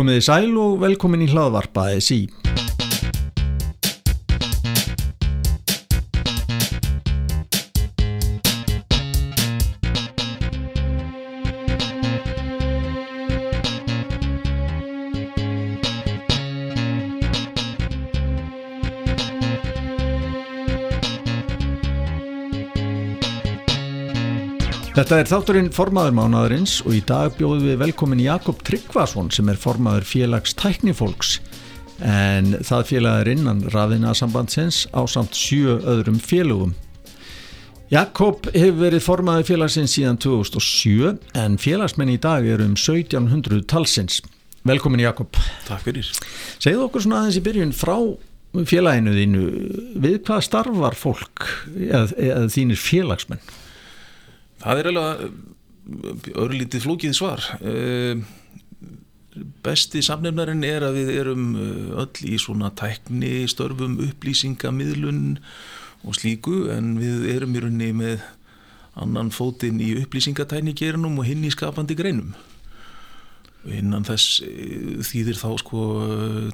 Komiði sæl og velkomin í hlaðvarpa SI. Þetta er þátturinn formaður mánaðarins og í dag bjóðum við velkomin Jakob Tryggvason sem er formaður félags tæknifólks en það félag er innan raðina sambandsins á samt sjö öðrum félagum. Jakob hefur verið formaður félagsins síðan 2007 en félagsmenn í dag eru um 1700 talsins. Velkomin Jakob. Takk fyrir. Segðu okkur svona aðeins í byrjun frá félaginu þínu, við hvað starfar fólk eða, eða þínir félagsmenn? Það er alveg örlítið flókið svar. Besti samnefnarinn er að við erum öll í svona tækni, störfum, upplýsingamiðlun og slíku en við erum í rauninni með annan fótinn í upplýsingatækni gerunum og hinn í skapandi greinum. Innan þess þýðir þá sko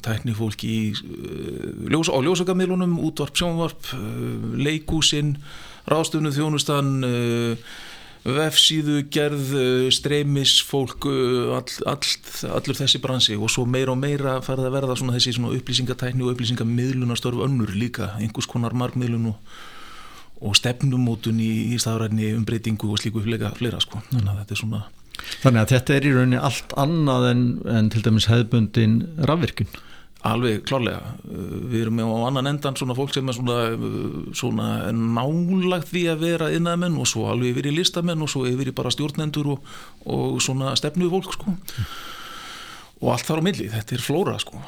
tæknifólk í ljós, á ljósakamiðlunum, útvarp, sjónvarp, leikúsin, ráðstöfnu þjónustan, vefsíðu, gerð, streymis, fólk, all, all, allur þessi bransi og svo meira og meira farið að verða svona þessi svona upplýsingatækni og upplýsingamidlunastörf önnur líka, einhvers konar markmiðlun og, og stefnumótun í, í staðræðinni umbreytingu og slíku fleira, fleira sko, þannig að þetta er svona Þannig að þetta er í rauninni allt annað en, en til dæmis hefðbundin rafvirkun Alveg klárlega, við erum á annan endan svona fólk sem er svona, svona nálagt því að vera innamenn og svo alveg yfir í listamenn og svo yfir í bara stjórnendur og, og svona stefnu fólk sko. Og allt þar á milli, þetta er flóra sko.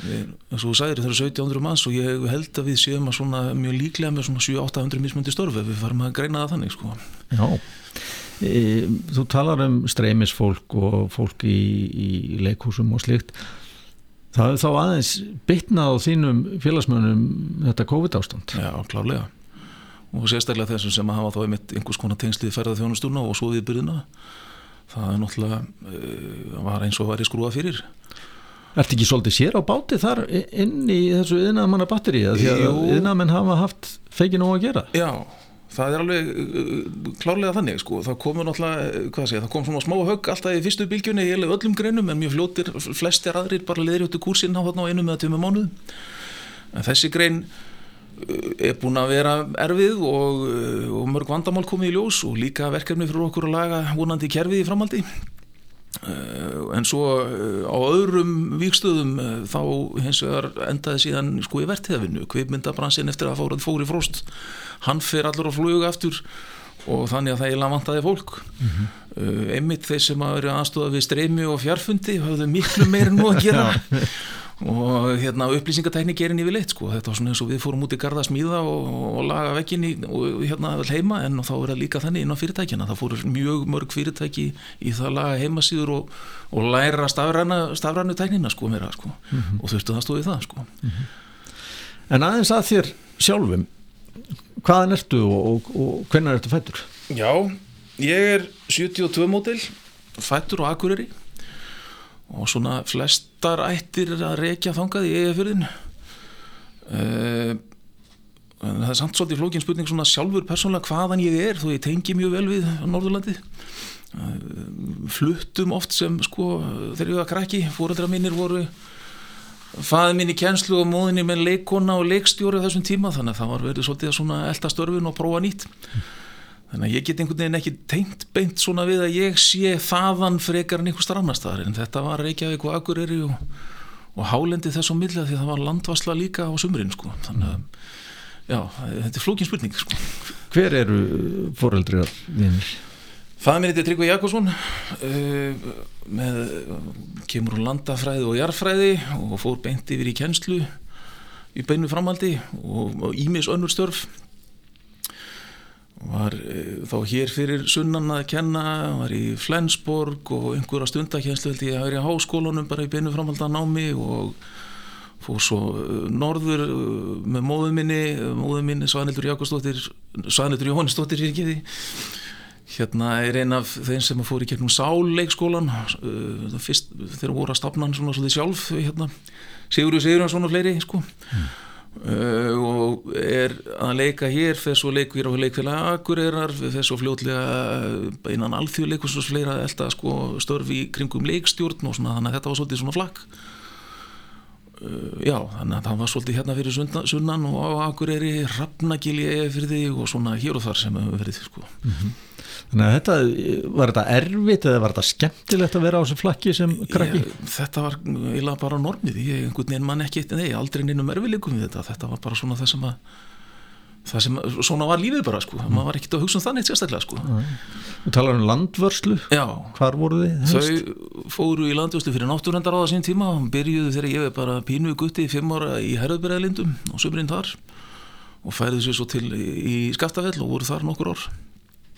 Við, eins og þú sagðir þetta er 1700 manns og ég held að við séum að svona mjög líklega með svona 700-800 mismundi störfi við farum að greina það þannig sko. Já. E, Þú talar um streymisfólk og fólk í, í leikhúsum og slikt Það er þá aðeins bytnað á þínum félagsmönnum þetta COVID-ástand. Já, klárlega. Og sérstaklega þessum sem hafa þá einmitt einhvers konar tengslið ferða þjónustúrna og svo við byrjuna. Það er náttúrulega, uh, var eins og var í skrúa fyrir. Ertu ekki svolítið sér á báti þar inn í þessu yðnaðamanna batterið? Því að yðnaðamenn hafa haft feikin á að gera. Já, það er alveg uh, klárlega þannig sko, það komur náttúrulega, hvað sé, það kom svona smá högg alltaf í fyrstu bylgjunni í öllum greinum en mjög fljóttir, flestir aðrir bara leðri út í kursinn á einu með tveimur mánuð en þessi grein er búin að vera erfið og, og mörg vandamál komið í ljós og líka verkefni fyrir okkur að laga vonandi kerfið í framhaldi en svo á öðrum vikstöðum þá hins vegar endaði síðan sko í vertiðavinu, kvipmyndabransin eftir að fórað fóri fróst hann fer allur á fluga aftur og þannig að það er lamantaði fólk. Mm -hmm. einmitt þeir sem að vera aðstofað við streymi og fjarfundi hafðu miklu meir nú að gera og hérna upplýsingatækni gerin yfir leitt sko, þetta var svona eins og við fórum út í garda smíða og, og laga vekkinni og hérna heima en þá er það líka þannig inn á fyrirtækina, það fóru mjög mörg fyrirtæki í það laga heimasýður og, og læra stafrænu tæknina sko meira sko mm -hmm. og þurftu það stóði það sko mm -hmm. En aðeins að þér sjálfum hvaðan ertu og, og, og hvernig ertu fættur? Já, ég er 72 mótil fættur og akureyri og svona flestar ættir að reykja þangað í eigafjörðin uh, það er samt svolítið flókin spurning svona sjálfur persónulega hvaðan ég er þó ég tengi mjög vel við Norðurlandi uh, fluttum oft sem sko þegar ég var krakki fóröldra mínir voru faði mín í kjenslu og móðinni með leikona og leikstjóri þessum tíma þannig að það var verið svolítið að elda störfin og prófa nýtt þannig að ég get einhvern veginn ekki tengt beint svona við að ég sé þaðan frekar en einhver strannastæðar en þetta var Reykjavík og Akureyri og, og hálendi þess á milla því það var landvarsla líka á sumrin sko. þannig að já, þetta er flókin spurning sko. Hver eru foreldriðar þínir? Það minn er Tryggvi Jakobsson uh, með kemur úr landafræði og jarfræði og fór beint yfir í kjenslu í beinu framaldi og ímis önnur störf var uh, þá hér fyrir sunnan að kenna var í Flensborg og einhverja stundakjenslu held ég að vera í háskólanum bara í beinu framalda námi og fór svo norður með móðuminni móðuminni Svanildur Jakobsdóttir Svanildur Jóhannesdóttir fyrir ekki því hérna er ein af þeim sem fór í gegnum sáleikskólan fyrst þegar voru að stafna hann svona svolítið sjálf hérna, Sigurður Sigurðarsson og fleiri sko mm. Uh, og er að leika hér þess að leikur á leikfélag Akureyrar þess að fljótlega einan alþjóðleikus og fleira elda sko störfi kringum leikstjórn og svona þannig að þetta var svolítið svona flagg Uh, já, þannig að það var svolítið hérna fyrir sunnan, sunnan og á Akureyri Rappnagili fyrir því og svona hér og þar sem hefur verið sko. mm -hmm. Þannig að þetta, var þetta erfitt eða var þetta skemmtilegt að vera á þessu flakki sem krakki? Ég, þetta var eiginlega bara normið, ég einhvern veginn mann ekki nei, aldrei neinum erfileikum við þetta. Þetta var bara svona það sem að það sem, svona var lífið bara sko. Mm. maður var ekkert að hugsa um þannig sérstaklega sko. Þú talar um landvörslu. Já, hvar voru þið? Þau fóru í landvörslu fyrir náttúrundar á það sín tíma byrjuðu þegar ég var bara pínu gutti í fimm ára í Herðberðalindum og sömurinn þar og færðu sér svo til í Skaftafell og voru þar nokkur ár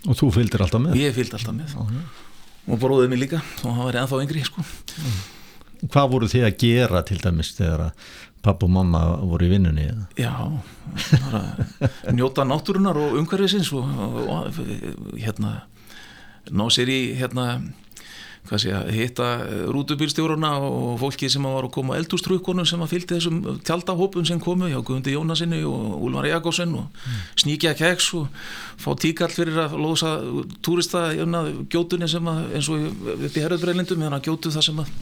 Og þú fylgdir alltaf með? Ég fylgdi alltaf með okay. og bróðið mig líka og hann var ennþá yngri sko mm. Hvað voru þið að gera til dæmis þegar að papp og mamma voru í vinnunni? Já, njóta náttúrunar og umhverfisins og, og hérna ná sér í hérna Sé, hitta rútubílstjóruna og fólki sem var að koma eldústrukkonum sem að fylgti þessum tjaldahópun sem komu hjá Guðundi Jónasinni og Úlvar Jakobsen og mm. sníkja keks og fá tíkall fyrir að losa túrista gjótunni sem að eins og í herðbreyðlindum meðan að gjótu það sem að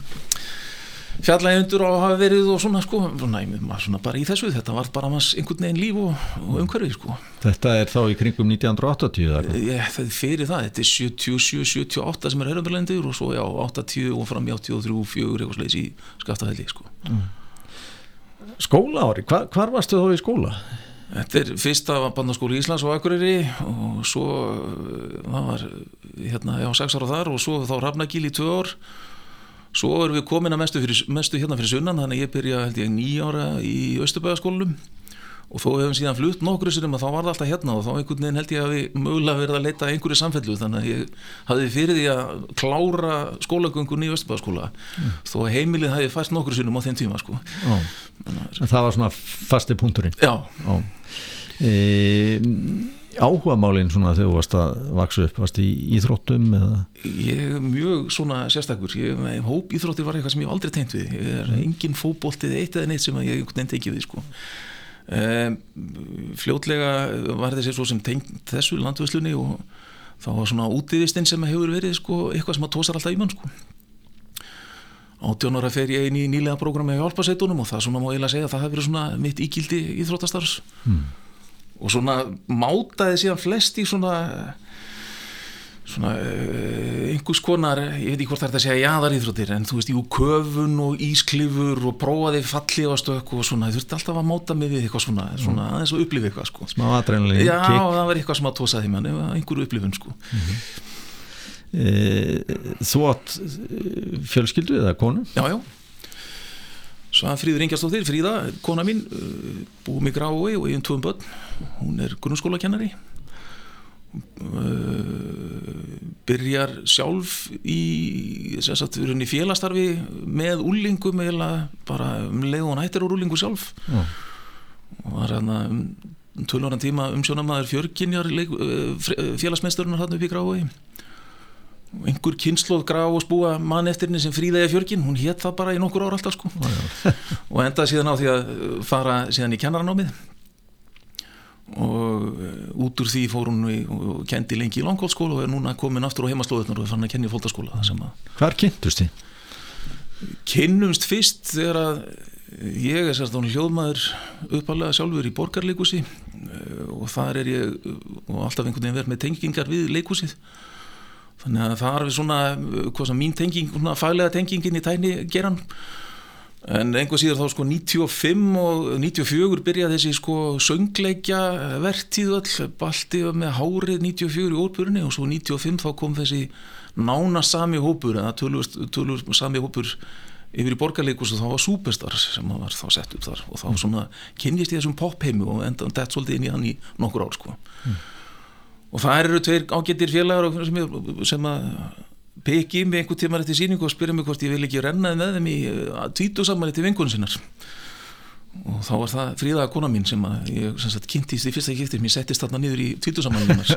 fjallægi undur og hafa verið og svona sko. Svona, svona bara í þessu, þetta var bara manns einhvern veginn líf og, og umhverfið sko. Þetta er þá í kringum 1980 Ég, fyrir það, þetta er 77-78 sem er herrumberlendur og svo já 80 og fram í 83-4 eitthvað sleiðis í skaftahælli sko. Mm. Skóla ári, Hva, hvar varstu þá í skóla? Þetta er fyrsta bandaskóli í Íslands og Akureyri og svo það var hérna, já 6 ára þar og svo þá Rafnagíl í 2 ár Svo erum við komin að mestu, fyrir, mestu hérna fyrir sunnan þannig að ég byrja held ég nýjára í Östubæðaskólanum og þó hefum síðan flutt nokkru sérum að þá var það alltaf hérna og þá einhvern veginn held ég að við mögulega verið að leita einhverju samfellu þannig að ég hafði fyrir því að klára skólagöngun í Östubæðaskóla mm. þó heimilið hafi fæst nokkru sérum á þeim tíma sko. Það var svona fasti punkturinn Já, Já. E áhuga málinn svona þegar þú varst að vaksa upp? Varst í íþróttum eða? Ég er mjög svona sérstakur. Ég, hóp íþróttir var eitthvað sem ég aldrei tengt við. Ég er mm. engin fókbóltið eitt eða neitt sem ég veginn tekið við sko. Um, fljótlega var þessi svo sem tengt þessu landvöslunni og þá var svona útíðistinn sem hefur verið sko eitthvað sem að tósar alltaf í mann sko. Átjónara fer ég inn í nýlega prógrami á hjálpaseitunum og það svona má ég lega segja að það hefur verið svona mitt ígildi íþróttastarfs. Mm og svona mátaði síðan flest í svona svona uh, einhvers konar, ég veit ekki hvort það er að segja jáðarýþróttir en þú veist, jú, köfun og ísklifur og prófaði falli á stökku og svona, þú veist alltaf að máta mig við eitthvað svona, svona mm. aðeins að upplifa eitthvað sko. smá aðrænlega já, kik. það var eitthvað sem að tósaði mann einhverju upplifun sko mm -hmm. e, Þú átt eh, fjölskyldu eða konu? Já, já Svan Fríður Ingerstóttir, Fríða, kona mín uh, búið mig grái og um tvöum börn. Hún er grunnskólakennari. Uh, byrjar sjálf í, í félastarfi með úlingum eða bara um leið og nættir úr úlingu sjálf. Mm. og var hérna um 12 ára tíma umsjónamaður fjörginjar uh, félagsmeisturinnar hann upp í grái einhver kynnslóð graf og spúa mann eftir henni sem fríðæði fjörgin, hún hétt það bara í nokkur ára alltaf sko. Og endaði síðan á því að fara síðan í kennaranámið. Og uh, út úr því fór hún og kendi lengi í langkóldskóla og er núna komin aftur á heimaslóðunar og fann að kenni í fólkdaskóla Hvar kynntust þið? Kynnumst fyrst þegar að ég er sérst án hljóðmaður uppalega sjálfur í borgarleikusi uh, og þar er ég og alltaf einhvern veginn verð með tengingar við leikusið þannig að það er svona, svona mín tenging, svona faglega tengingin í tækni geran en einhver síðar þá sko 95 og 94 byrjaði þessi sko söngleikja vertíð all, balti með hárið 94 í óperunni og svo 95 þá kom þessi nána sami hópur, það tölur sami hópur yfir í borgarleikus og þá var Superstar sem var þá sett upp þar. Og þá svona kynjist ég þessum popheimi og enda þetta svolítið inn í hann í nokkur ár sko. Mm og það eru tveir ágættir félagar sem, sem að peki með einhver tímar eftir síningu og spyrja mig hvort ég vil ekki rennaði með þeim í tvítu saman eftir vingunum sinnar. Og þá var það fríðaða kona mín sem að ég sem sagt, kynntist í fyrsta kiptir mér settist þarna niður í tvítusamanlunar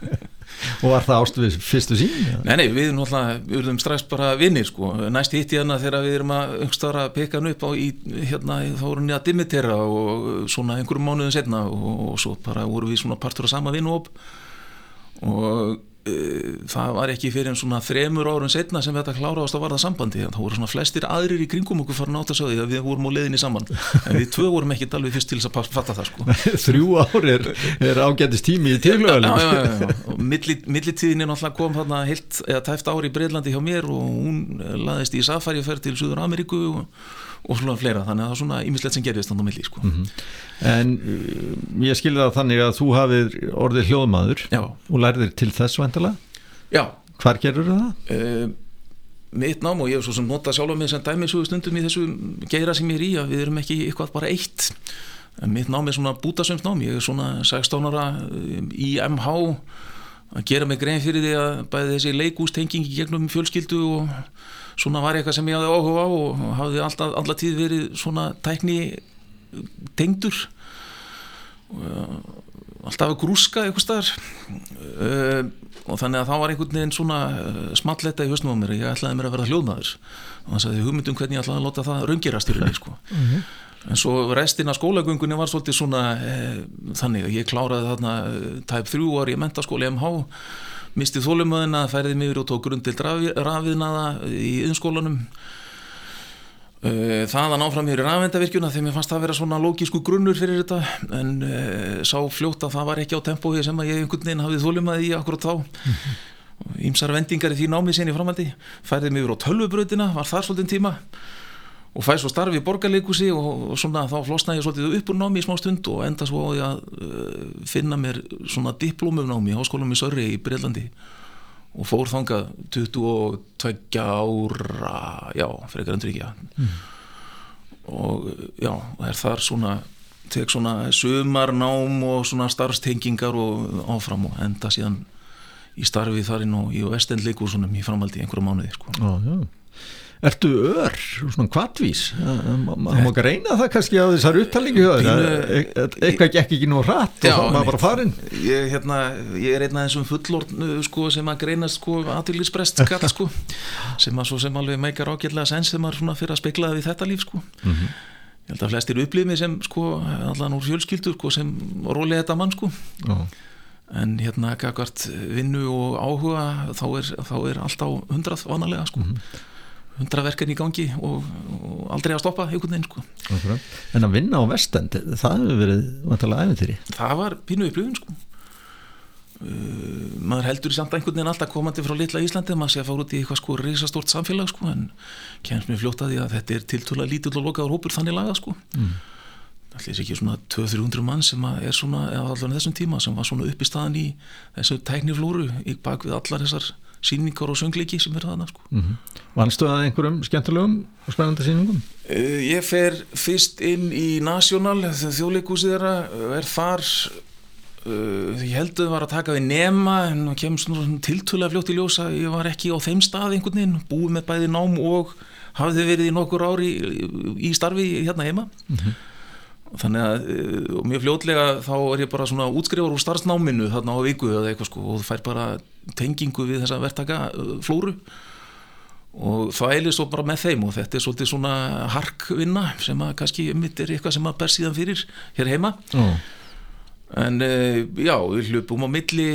og var það ástu við fyrstu sín? Nei, nei, við náttúrulega erum strax bara vinnir sko. Næst hitt í hana þegar við erum að öngstara peka hann upp á í, hérna, þá vorum við að dimitera og svona einhverjum mánuðin setna og, og svo bara vorum við svona partur af sama vinnu og uh, það var ekki fyrir en svona þremur árun setna sem þetta kláraðast að varða sambandi. Þá voru svona flestir aðrir í kringum okkur farin átt að segja að við vorum á leiðinni saman. En við tvö vorum ekki alveg fyrst til að fatta það sko. Þrjú ár er, ágættist tími í tilöðum og millitíðin er náttúrulega kom þarna heilt eða tæft ári í Breitlandi hjá mér og hún laðist í safari og fer til Suður Ameríku og og svona fleira, þannig að það er svona ímislegt sem gerist þannig á milli sko. mm -hmm. En uh, ég skilði það þannig að þú hafið orðið hljóðmaður Já. og lærðir til þess Já Hvar gerur það? Uh, mitt nám og ég hef svo sem notað sjálf á mig sem dæmisúi stundum í þessu geira sem ég er í að við erum ekki eitthvað bara eitt en mitt nám er svona bútasömsnám ég er svona 16 ára í MH að gera mig grein fyrir því að bæði þessi leikústenging í gegnum fjölskyldu og svona var eitthvað sem ég hafði áhuga á og hafði alltaf, alltaf tíð verið svona tækni tengdur. Alltaf að grúska eitthvað starf uh, og þannig að það var einhvern veginn svona uh, smalletta í höstnum á mér ég ætlaði mér að vera hljóðnaður og þannig að ég hugmyndum hvernig ég ætlaði að láta það raungerast í rauninni sko. Mm -hmm. En svo restin af skólagöngunni var svolítið svona uh, þannig að ég kláraði þarna tæp þrjú ári í mentaskóli MH mistið þólumöðina, færði mig yfir og tók grundild rafiðnaða í yðinskólanum þaðan áfram hér í rafvendavirkjuna þegar mér fannst það að vera svona lógísku grunnur fyrir þetta. En uh, sá fljótt að það var ekki á tempói sem að ég einhvern veginn hafið þólumöði í akkurat þá. Ímsar vendingar í því námið sinni framhaldi. Færði mig yfir á tölvubröðina, var þar svolítið tíma og fæði svo starfi í borgarleikusi og, svona þá flosnaði ég svolítið upp úr námi í smá stund og enda svo á því að uh, finna mér svona diplómum námi í háskólum í Sörri í Breitlandi og fór þangað 22 ára já, frekar endur ekki mm. og já, er þar svona tek svona sumarnám og svona starfstengingar og áfram og enda síðan í starfi þarinn og í vestendleikursunum í framhaldi einhverju mánuði sko. Já, já Ertu ör, svona kvartvís maður má reyna það kannski á þessar upptalningu eitthvað gekk ekki nú hratt og maður bara farin ég, hérna, ég er einn af þessum fullorn sko, sem að greina sko, aðtilísprest skall sko, sem að svo sem alveg meikar ágjörlega sens þegar maður fyrir að speklaða við þetta líf sko. Mm -hmm. ég held að flestir upplifið mig sem sko allan úr fjölskyldur sko, sem rólið þetta mann sko. Oh. en hérna vinnu og áhuga þá er, þá er alltaf hundrað vanalega sko. Mm -hmm hundra verkefni í gangi og, og aldrei að stoppa einhvern veginn sko. En að vinna á vestend það hefur verið vantalega æfintýri Það var pínu upplifun sko. uh, maður heldur samt einhvern veginn alltaf komandi frá litla Íslandi maður sé að fara út í eitthvað sko risastórt samfélag sko, en kemst mér fljótt að því að þetta er tiltúrlega lítill og lokaður hópur þannig laga sko mm. Það er ekki svona 200-300 mann sem er svona, eða allavega þessum tíma sem var svona upp í staðan í þessu tækniflóru í bak við allar þessar síningar og söngleiki sem er þarna sko. mm -hmm. Vannstu það einhverjum skemmtilegum og spennandi síningum? Uh, ég fer fyrst inn í National þjóðleikúsið þeirra er þar uh, ég held að það var að taka við nema en það kemur svona tiltöla fljótt í ljósa ég var ekki á þeim stað einhvern veginn búið með bæði nám og hafði verið í nokkur ári í, í starfi hérna heima mm -hmm þannig að uh, mjög fljótlega þá er ég bara svona útskrifar úr starfsnáminu þarna á viku eða eitthvað sko og fær bara tengingu við þessa verktaka uh, flóru og það eilir svo bara með þeim og þetta er svolítið svona harkvinna sem að kannski mitt er eitthvað sem að ber síðan fyrir hér heima oh. en uh, já, við hlupum á milli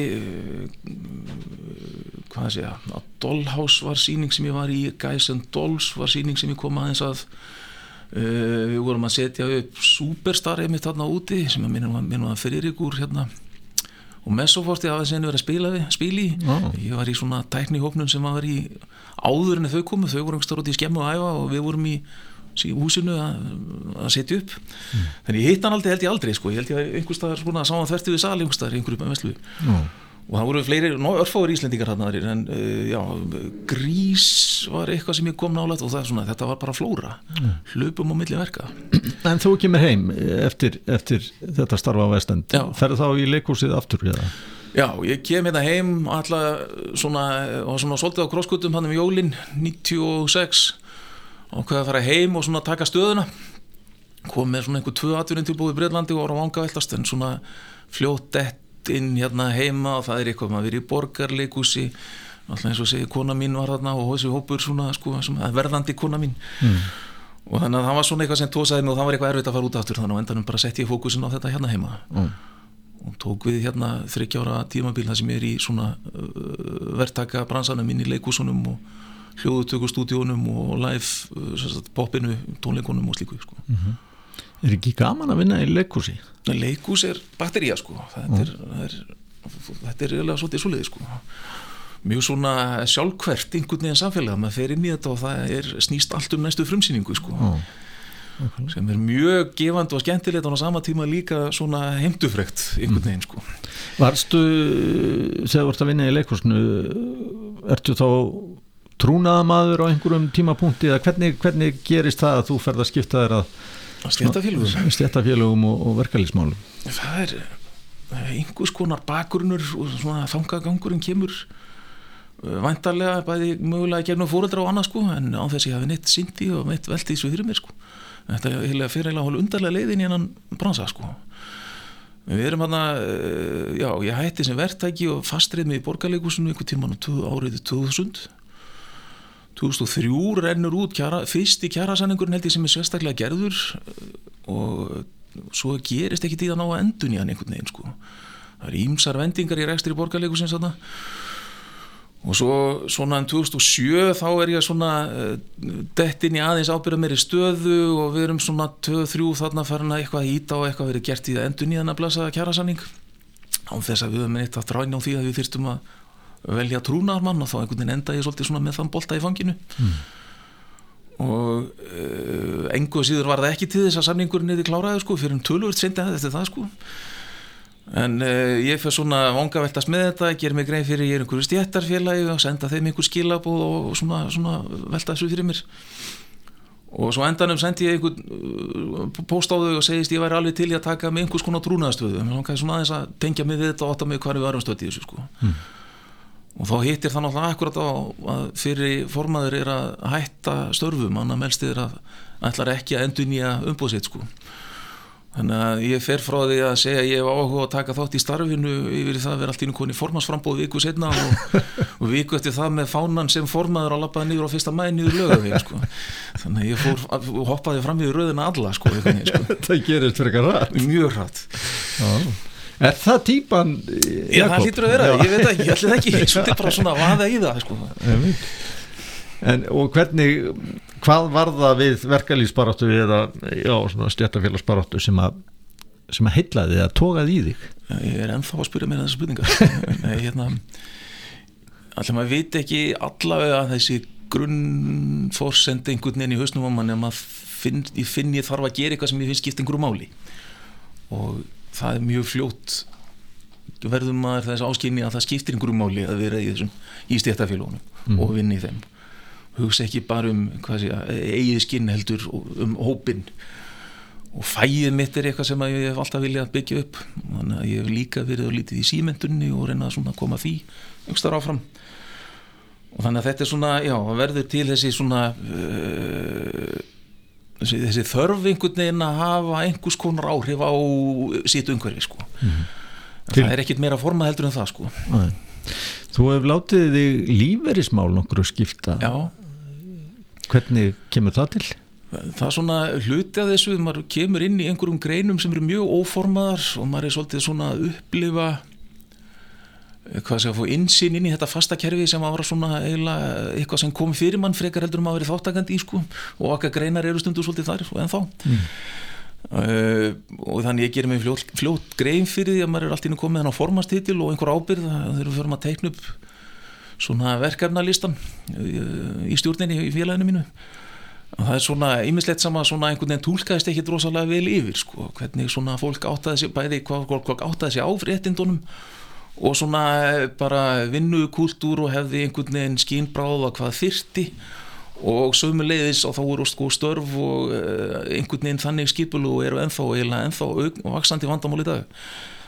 hvað sé ég að Dollhouse var síning sem ég var í Guys and Dolls var síning sem ég kom aðeins að Uh, við vorum að setja upp Superstar einmitt þarna úti sem að minnum að fyrir ykkur hérna. Og Messoforti hafði sen verið að spila við spili, oh. ég var í svona tækni hópnum sem var í áður en þau komu. Þau voru einhverstað út í skemmu að æfa og við vorum í, í húsinu að, að setja upp. Mm. þannig ég hitt hann aldrei held ég aldrei sko, ég held ég að einhverstaðar svona saman þverti við sali einhverstaðar einhverjum með veslu oh og það voru fleiri, örfáður íslendingar hann aðrir en uh, já, grís var eitthvað sem ég kom nálega og það er svona, þetta var bara flóra. Mm. hlupum og milli verka. En þú kemur heim eftir, eftir þetta starfa á vestend, ferðu þá í leikúsið aftur eða? Já, ég kem hérna heim alltaf svona og svona svolítið á krosskutum hann um jólin 96 og hvað að fara heim og svona taka stöðuna. Kom með svona einhver tvö atvinnin tilbúið í Breitlandi og voru á vanga veltast en svona fljótt dett inn hérna heima og það er eitthvað maður verið í borgarleikúsi alltaf eins og segi kona mín var þarna og þessi hópur svona sko, verðandi kona mín mm. og þannig að það var svona eitthvað sem tósaði og það var eitthvað erfitt að fara út aftur þannig að endanum bara sett ég fókusin á þetta hérna heima mm. og tók við hérna þryggjára tímabíl það sem er í svona uh, verktaka bransanum inn í leikúsunum og hljóðutökustúdíunum og live uh, popinu, tónleikunum og slíku sko. mm -hmm. Er ekki gaman að vinna í leikúsi? Leikús er batteríja sko. Þetta er, er, þetta er eiginlega svolítið svoleiði sko. Mjög svona sjálfkvært einhvern veginn samfélag, maður fer inn í þetta og það er snýst allt um næstu frumsýningu sko. Okay. sem er mjög gefand og skemmtilegt og á sama tíma líka svona heimdufrekt einhvern veginn sko. Varstu, þegar þú ert að vinna í leikúsinu ertu þá trúnaðamaður á einhverjum tímapunkti eða hvernig, hvernig gerist það að þú ferð að skipta þér að stjættafélugum og, og verkalýsmálum það er einhvers konar bakgrunnur og svona þangagangurinn kemur uh, vantarlega bæði mögulega gegnum fóröldra og annað sko en á þess að ég hafi neitt syndi og neitt veltið svo fyrir mér sko. Þetta er fyrir eiginlega hálf undarlega leiðin í hennan bransa sko. Við erum hann að, uh, já ég hætti sem verktæki og fastrið mig í borgarleikusinu ykkur tíman árið 2000 2003 rennur út kjara, fyrst í kjærasaningurinn held ég sem er sérstaklega gerður og svo gerist ekki tíðan á að endun í hann einhvern veginn sko. það er ímsar vendingar í rekstri borgarleikusins og svo svona en 2007 þá er ég svona uh, dettin í aðeins ábyrða meiri stöðu og við erum svona 2-3 þarna farin að eitthvað íta og eitthvað verið gert í að endun í þann að blasa kjærasanning á þess að við höfum eitt að dræna á því að við þyrstum að velja trúnarmann og þá einhvern veginn enda ég svolítið með þann bolta í fanginu. Mm. og uh, engu síður var það ekki til þess að samningurinn niður kláraði sko fyrir um tölvöld sendi að þetta það sko. En uh, ég fyrir svona vonga veltast með þetta, ger mig greið fyrir ég er einhverju stjættarfélagi og senda þeim einhver skilabóð og svona, svona velta þessu fyrir mér. Og svo endanum sendi ég einhvern uh, post á þau og segist ég væri alveg til í að taka með einhvers konar trúnaðastöðu en þá kannski svona aðeins að tengja mig við þetta og átta mig hvað er við varum stöðið þessu sko. Mm og þá hittir það náttúrulega akkurat á að fyrir formaður er að hætta störfum, annar melstiður að ætlar ekki að endur nýja umbúðsitt sko. þannig að ég fer frá því að segja að ég hef áhuga að taka þátt í starfinu yfir það að vera allt í koni formansframbóð viku setna og, og viku eftir það með fánan sem formaður að lappaði nýður á fyrsta mæði nýður lögaveg sko. þannig að ég fór, hoppaði fram í röðina alla sko, sko. Það gerist fyrir eitthvað rætt Mjög rætt Er það típan Já, það hlýtur að vera, já. ég veit ekki, ég ætla ekki Þetta er bara svona að vaða í það sko. en, Og hvernig hvað var það við verkalýsbaráttu eða stjættafélagsbaráttu sem að sem að heitlaði eða tókaði í þig? Ég er ennþá að spyrja mér þessar spurningar. Nei, hérna Alltaf maður veit ekki allavega þessi grunnforsendi einhvern veginn í hausnum á finn, ég finn ég þarf að gera eitthvað sem ég finnst skipt einhverju máli. Og það er mjög fljótt. Verðum maður þess áskynni að það skiptir einhverju máli að vera í þessum í stéttafélagunum mm. og vinna í þeim. Hugsa ekki bara um sé, eigið skinn heldur um hópin og fæið mitt er eitthvað sem ég hef alltaf viljað byggja upp. Þannig að ég hef líka verið og lítið í símendunni og reynað að koma því yngstar áfram. Og þannig að þetta er svona, já, verður til þessi svona uh, þessi, þessi þörf einhvern veginn að hafa einhvers konar áhrif á sitt umhverfi sko. mm. það er ekkit meira formað heldur en það sko. Þú hefur látið þig líferismál nokkur að skipta Já. hvernig kemur það til? Það er svona hluti að þessu maður kemur inn í einhverjum greinum sem eru mjög óformaðar og maður er svolítið svona að upplifa hvað sé að fá insýn inn í þetta fasta kerfi sem að vera svona eiginlega eitthvað sem kom fyrir mann frekar heldur um að vera þáttakandi í sko. Og okkar greinar eru stundu svolítið þar en þá mm. uh, og þannig ég gerir mig fljótt, fljótt grein fyrir því að maður er alltaf komið þannig á formastitil og einhver ábyrð þegar við förum að teikna upp svona verkefnalistan uh, í stjórninni í félaginu mínu. Og það er svona ýmislegt sama svona einhvern veginn tólkaðist ekki drosalega vel yfir sko. Hvernig svona fólk áttaði sig bæði hvað, hvað, hvað áttaði sig á fréttindunum og svona eh, bara vinnukultúr og hefði einhvern veginn skínbráða hvað þyrti og sömulegðis og þá voru sko störf og eh, einhvern veginn þannig skipulu og eru ennþá eiginlega ennþá og vaksandi vandamál í dag.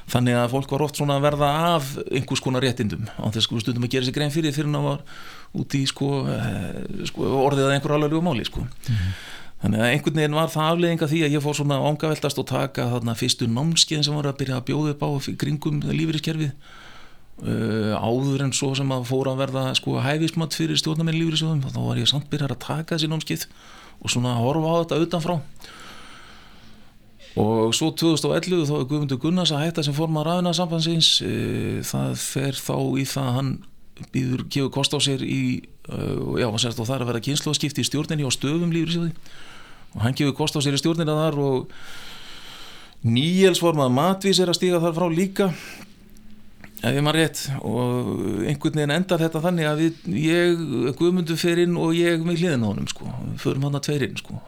Þannig að fólk var oft svona að verða af einhvers konar réttindum á þess að stundum að gera sér grein fyrir fyrir hann að var út í sko, eh, sko orðið að einhver alveg máli sko. Mm -hmm. Þannig að einhvern veginn var það afleðinga því að ég fór svona ángaveltast og taka þarna fyrstu námskeiðin sem var að byrja að bjóða upp á kringum lífeyriskerfið. Uh, áður en svo sem að fóra að verða sko hæfismat fyrir stjórnarmenn lífeyrissjóðum þá var ég samt byrjar að taka þessi námskeið og svona að horfa á þetta utanfrá. Og svo 2011 þá er Guðmundur Gunnars að hætta sem formar ræðina samfansins það fer þá í það hann býður gefur kost á sér í já, sérst, og það er að vera kynnslóðskipti í stjórninni og stöfum lífriðsjóði og hann gefur kost á sér í stjórninna þar og Níels formað matvís er að stíga þar frá líka ef ég maður rétt. Og einhvern veginn endar þetta þannig að við, ég, Guðmundur fer inn og ég með hliðin á honum sko, förum hann að tveirinn sko.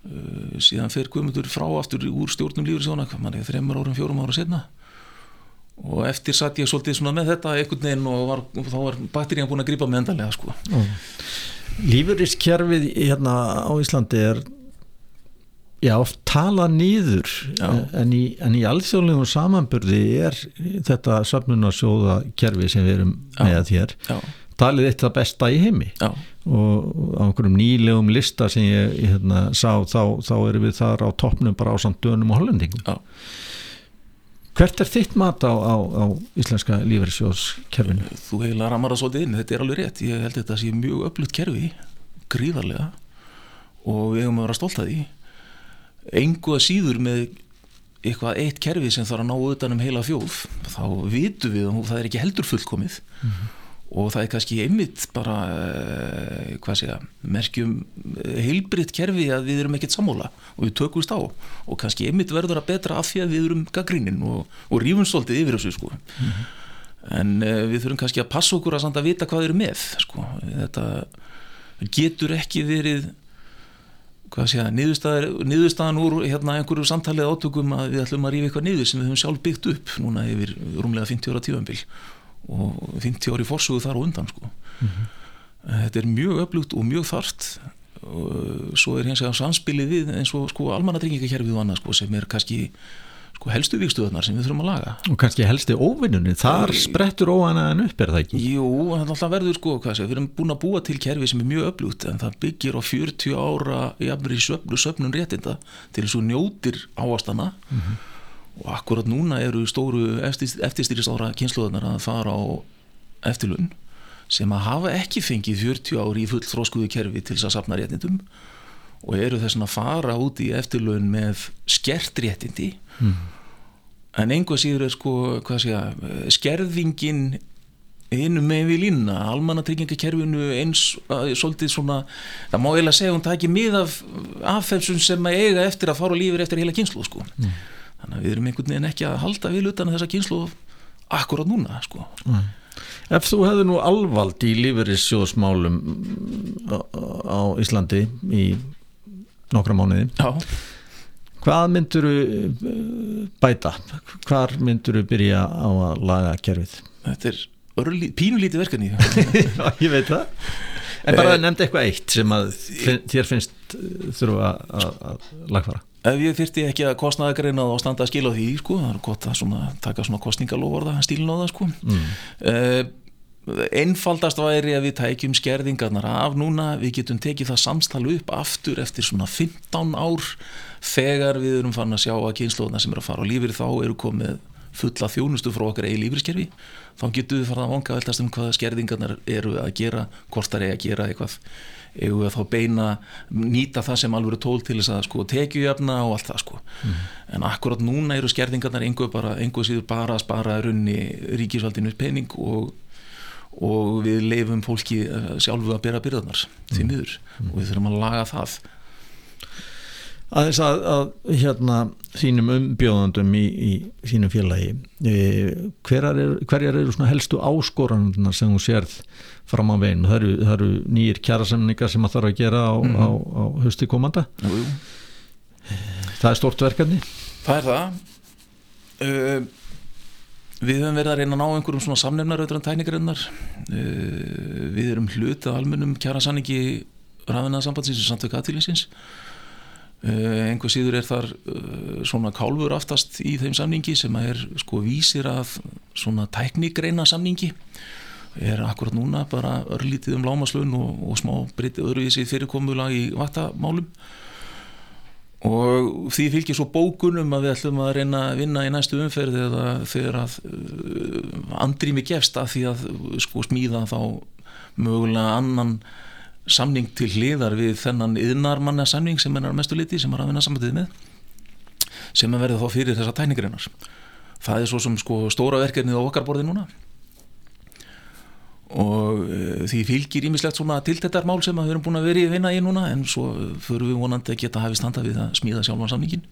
Uh, síðan fer Guðmundur frá aftur úr stjórnum lífriðsjóna manni þreymur árum, fjórum ára setna og eftir satt ég svolítið svona með þetta einhvern veginn og, var, þá var batterían búin að grípa með endalega sko. Lífuristkerfið hérna á Íslandi er já, talað nýður en í, en í alþjóðlegum samanburði er þetta söfnunarsjóða kerfi sem við erum já. með hér já. talið eitt það besta í heimi já og á einhverjum nýlegum lista sem ég, hérna, sá þá, þá erum við þar á toppnum bara á samt dönum og hollendingum. Hvert er þitt mat á, á, á íslenska lífærisjóskerfinu? Þú heila ramar það svolítið inn, þetta er alveg rétt. Ég held að þetta sé mjög öflugt kerfi gríðarlega og við hefum að vera stolt að því. Engu að síður með eitthvað eitt kerfi sem þarf að ná utanum heila fjóð þá vitum við að það er ekki heldur fullkomið. Mm -hmm og það er kannski einmitt bara uh, hvað að merkjum eh, heilbritt kerfi að við erum ekkert sammála og við tökumst á. Og kannski einmitt verður að betra af því að við erum gaggrínin og, og rífum svolítið yfir þessu sko. Mm -hmm. en uh, við þurfum kannski að passa okkur að samt að vita hvað við erum með sko. Þetta getur ekki verið hvað að niðurstaðan úr hérna einhverju samtalið átökum að við ætlum að rífa eitthvað niður sem við höfum sjálf byggt upp núna yfir rúmlega 50 ára tífambil og 50 ári fórsögu þar og undan sko. mm -hmm. þetta er mjög öflugt og mjög þart og svo er hins vegar samspilið við eins og sko almannatryggingakerfið og annað sko sem er kannski sko helstu vikstuðunar sem við þurfum að laga og kannski helstu óvinnunni, þar sprettur óanaðan upp, er það ekki? Jú, það er alltaf verður sko, sé, við erum búin að búa til kerfi sem er mjög öflugt en það byggir á 40 ára jafnveg söfnu söfnun réttinda til þess að njótir áastana mm -hmm og akkurat núna eru stóru eftirstýristára kynsluðunar að fara á eftirlun sem að hafa ekki fengið 40 ári í full þróskuðu kerfi til þess að sapna réttindum og eru þess að fara út í eftirlun með skert réttindi. Mm. en einhvað síður er sko segja, skerðingin einu með við línna, almannatryggingakerfinu eins, svolítið svona það má eiginlega segja hún takir mið af affefsun sem að eiga eftir að fara og lífið eftir heila kynslu sko. Mm þannig að við erum einhvern veginn ekki að halda við utan þessa kynslu akkurát núna sko. Ef þú hefði nú alvald í lífeyrissjóðsmálum á, á Íslandi í nokkra mánuði Já. hvað myndur þú bæta? Hvar myndur þú byrja á að laga kerfið? Þetta er örli, pínulítið verkefni ég veit það En bara eh, nefndi eitthvað eitt sem að þér finnst þurfa að lagfara ef ég þyrti ekki að kostnaðagreina og standa að skila því sko, það er gott að svona, taka svona kostningalóvorða stílin á það sko mm. uh, einfaldast væri að við tækjum skerðingarnar af núna við getum tekið það samstalu upp aftur eftir svona 15 ár þegar við erum fann að sjá að kynnslóðuna sem er að fara á lífið þá eru komið fulla þjónustu frá okkar eigi lífriskerfi þá getum við farað að vanga veltast um hvaða skerðingarnar eru að gera hvort það er að gera eitthvað eða þá beina, nýta það sem alveg er tól til þess að sko tekjujöfna og allt það sko mm. en akkurat núna eru skerðingarnar einhver bara, einhver síður bara að spara runni ríkisvaldinu penning og, og við leifum fólki eh, sjálfu að bera byrðarnar mm. því miður mm. og við þurfum að laga það aðeins að, að hérna þínum umbjóðandum í, í þínum félagi e, hverjar eru, hverjar eru svona helstu áskoranar sem þú sérð fram á veginn? Það eru, það eru nýjir kjærasemningar sem það þarf að gera á, mm -hmm. á, á hösti komanda. Jú, jú. það er stort verkefni. Það er það. Uh, við höfum verið að reyna að ná einhverjum svona samnefnar auðvitað tækningarinnar uh, við erum hlut að almennum kjærasanningi ræðinaðsambandsins og samtök aðtílinsins Uh, einhver síður er þar uh, svona kálfur aftast í þeim samningi sem er sko vísir að svona tæknigreina samningi. Er akkurat núna bara örlítið um lámaslun og, og smá breytið öðruvísi fyrirkomulag í vattamálum. Og því fylgir svo bókunum að við ætlum að reyna að vinna í næstu umferð eða þegar að uh, andrými gefst að því að sko smíða þá mögulega annan samning til hliðar við þennan yðnarmanna samning sem er mestu liti sem er að vinna samvætið með sem er verið þá fyrir þessa tæningreinar það er svo sem sko stóra verkefnið á okkar borði núna. Og uh, því fylgir ímislegt svona tiltettar mál sem við erum búin að vera í vinna í núna en svo fyrir við vonandi að geta hafið standa við að smíða sjálfan samningin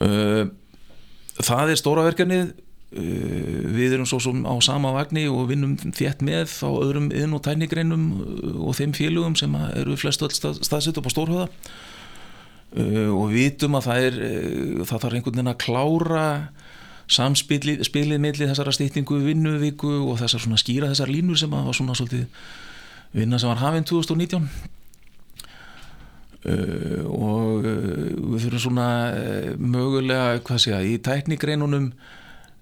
uh, það er stóra verkefnið við erum svo sem á sama vagni og vinnum þétt með á öðrum inn- og tænigreinum og þeim félögum sem eru flest öll stað, staðsett upp á stórhauða og vitum að það er það þarf einhvern veginn að klára samspilið spilið millir þessara stýttingu vinnuvíku og þessar svona skýra þessar línur sem var svona svolítið vinna sem var hafinn 2019 uh, og við þurfum svona mögulega, hvað segja, í tæknigreinunum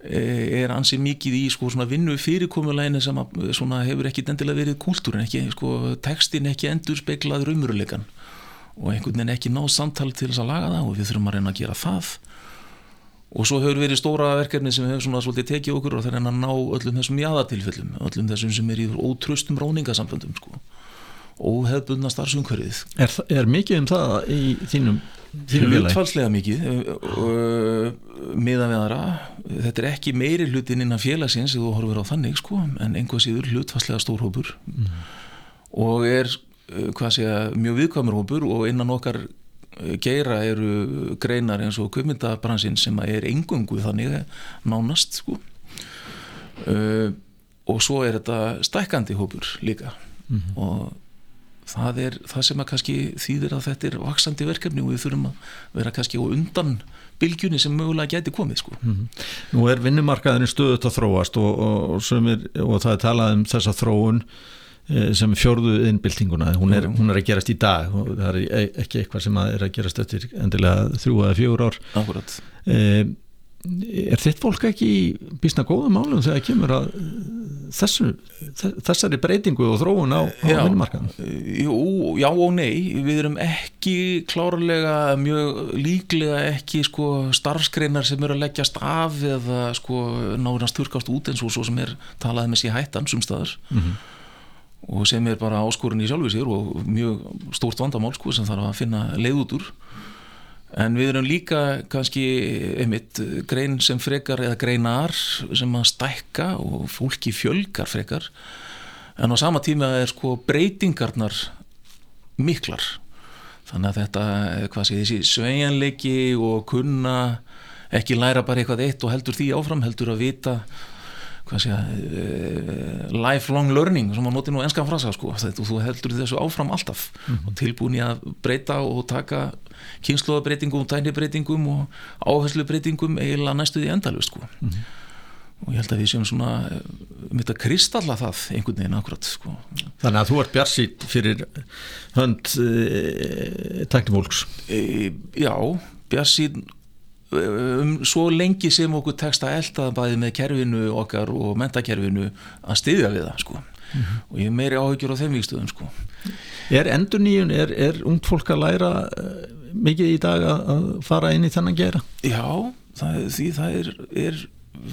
er ansið mikið í sko vinnu fyrirkomuleginu sem að hefur ekki endilega verið kúltúrin ekki, sko tekstin ekki endur speklað raumuruleikan og einhvern veginn ekki náð samtal til þess að laga það og við þurfum að reyna að gera það. Og svo hefur verið stóra verkefni sem hefur svona svolítið tekið okkur og það er að ná öllum þessum jáðatilfellum öllum þessum sem er í ótröstum ráningasamböndum sko óhefbundna starfsumkverðið er, er mikið um það í þínum, hlutfalslega mikið miða við aðra. Þetta er ekki meiri hlutin innan félagsins þú horfir á þannig sko en einhvað síður hlutfalslega stórhópur mm. og er að mjög viðkvæmur hópur og innan okkar geira eru greinar eins og kvömyndabransinn sem er engungu þannig nánast sko. Og svo er þetta stækandi hópur líka. Mm -hmm. og það er það sem að kannski þýðir að þetta er vaksandi verkefni og við þurfum að vera kannski á undan bylgjunni sem mögulega geti komið sko. Mm -hmm. Nú er vinnumarkaðinu stöðut að þróast og, og, og, og það er talað um þessa þróun eh, sem fjörðu innbyltinguna, hún er, hún er að gerast í dag og það er e, ekki eitthvað sem er að gerast eftir endilega þrjú eða fjögur ár Akkurat eh, Er þitt fólk ekki í bísna góða málum þegar það kemur að þessu, þessari breytingu og þróun á, á vinnumarkaðan? Já og nei, við erum ekki klárlega, mjög líklega ekki sko starfskreinar sem eru að leggjast af eða sko náðurans þurkast út eins og svo sem er talað með sér hættan sumstaðar mm -hmm. og sem er bara áskorun í sjálfu sér og mjög stórt vandamál sko sem þarf að finna leið út úr en við erum líka kannski einmitt grein sem frekar eða greinar sem að stækka og fólki fjölgar frekar. En á sama tíma er sko breytingarnar miklar. Þannig að þetta, hvað sé þessi sveianleiki og kunna ekki læra bara eitthvað eitt og heldur því áfram heldur að vita sé uh, lifelong learning sem að noti nú enskan frasa sko þetta, þú heldur þessu áfram alltaf mm -hmm. og tilbúin í að breyta og taka kynnslóðabreitingum, tænibreitingum og áherslubreitingum eiginlega næstuði endalust sko mm -hmm. og ég held að við séum svona mitt að kristalla það einhvern veginn akkurat sko. Þannig að þú ert bjarsýtt fyrir hönd e, tæknifólks e, Já, bjarsýtt um svo lengi sem okkur tekst að elda bæði með kerfinu okkar og mentakerfinu að styðja við það sko mm -hmm. og ég er meiri áhugjur á þeim vikstöðum sko Er endur nýjun, er, er ungt fólk að læra mikið í dag að fara inn í þennan gera? Já, það, því það er, er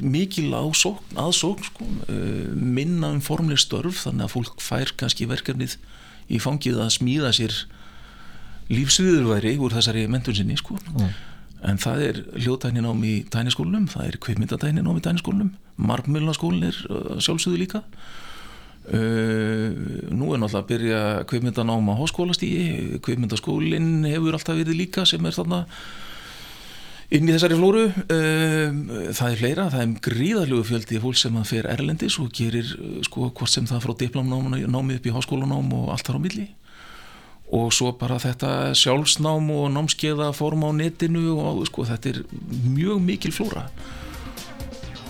mikil ásókn, aðsókn sko, uh, minna um formleg störf þannig að fólk fær kannski verkefnið í fangið að smíða sér lífsviðurværi úr þessari mentun sinni sko mm. En það er hljóðtæknin ám í tæniskólinum það er kveipmyndatæknin ám í tæniskólinum margmjölunaskólin er uh, sjálfsögðu líka. Uh, nú er náttúrulega að byrja kveimyndanáma á háskólastígi kveimyndaskólinn hefur alltaf verið líka sem er þarna inn í þessari flóru. Uh, það er fleira, það er gríðarlegu fjöldi fólk sem að fer erlendis og gerir sko hvort sem það frá diplomnámi upp í háskólanám og allt þar á milli og svo bara þetta sjálfsnám og námskeiða form á netinu og sko þetta er mjög mikil flóra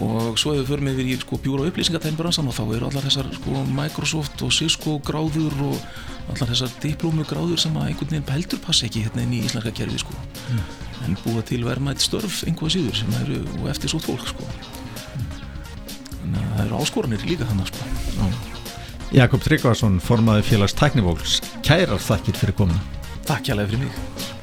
og svo hefur við fyrir með við í sko, bjúra upplýsingatæmbransan og þá eru allar þessar sko, Microsoft og Cisco gráður og allar þessar diplómu gráður sem að einhvern veginn heldur passa ekki hérna inn í íslenska kerfi sko. mm. en búa til verðmætt störf einhvað síður sem eru og eftir svo fólk sko. þannig að það eru áskoranir líka þannig sko. Jakob Tryggvason, formaður félags tæknifólks, kærar þakkir fyrir komuna. Takk hjálpa fyrir mig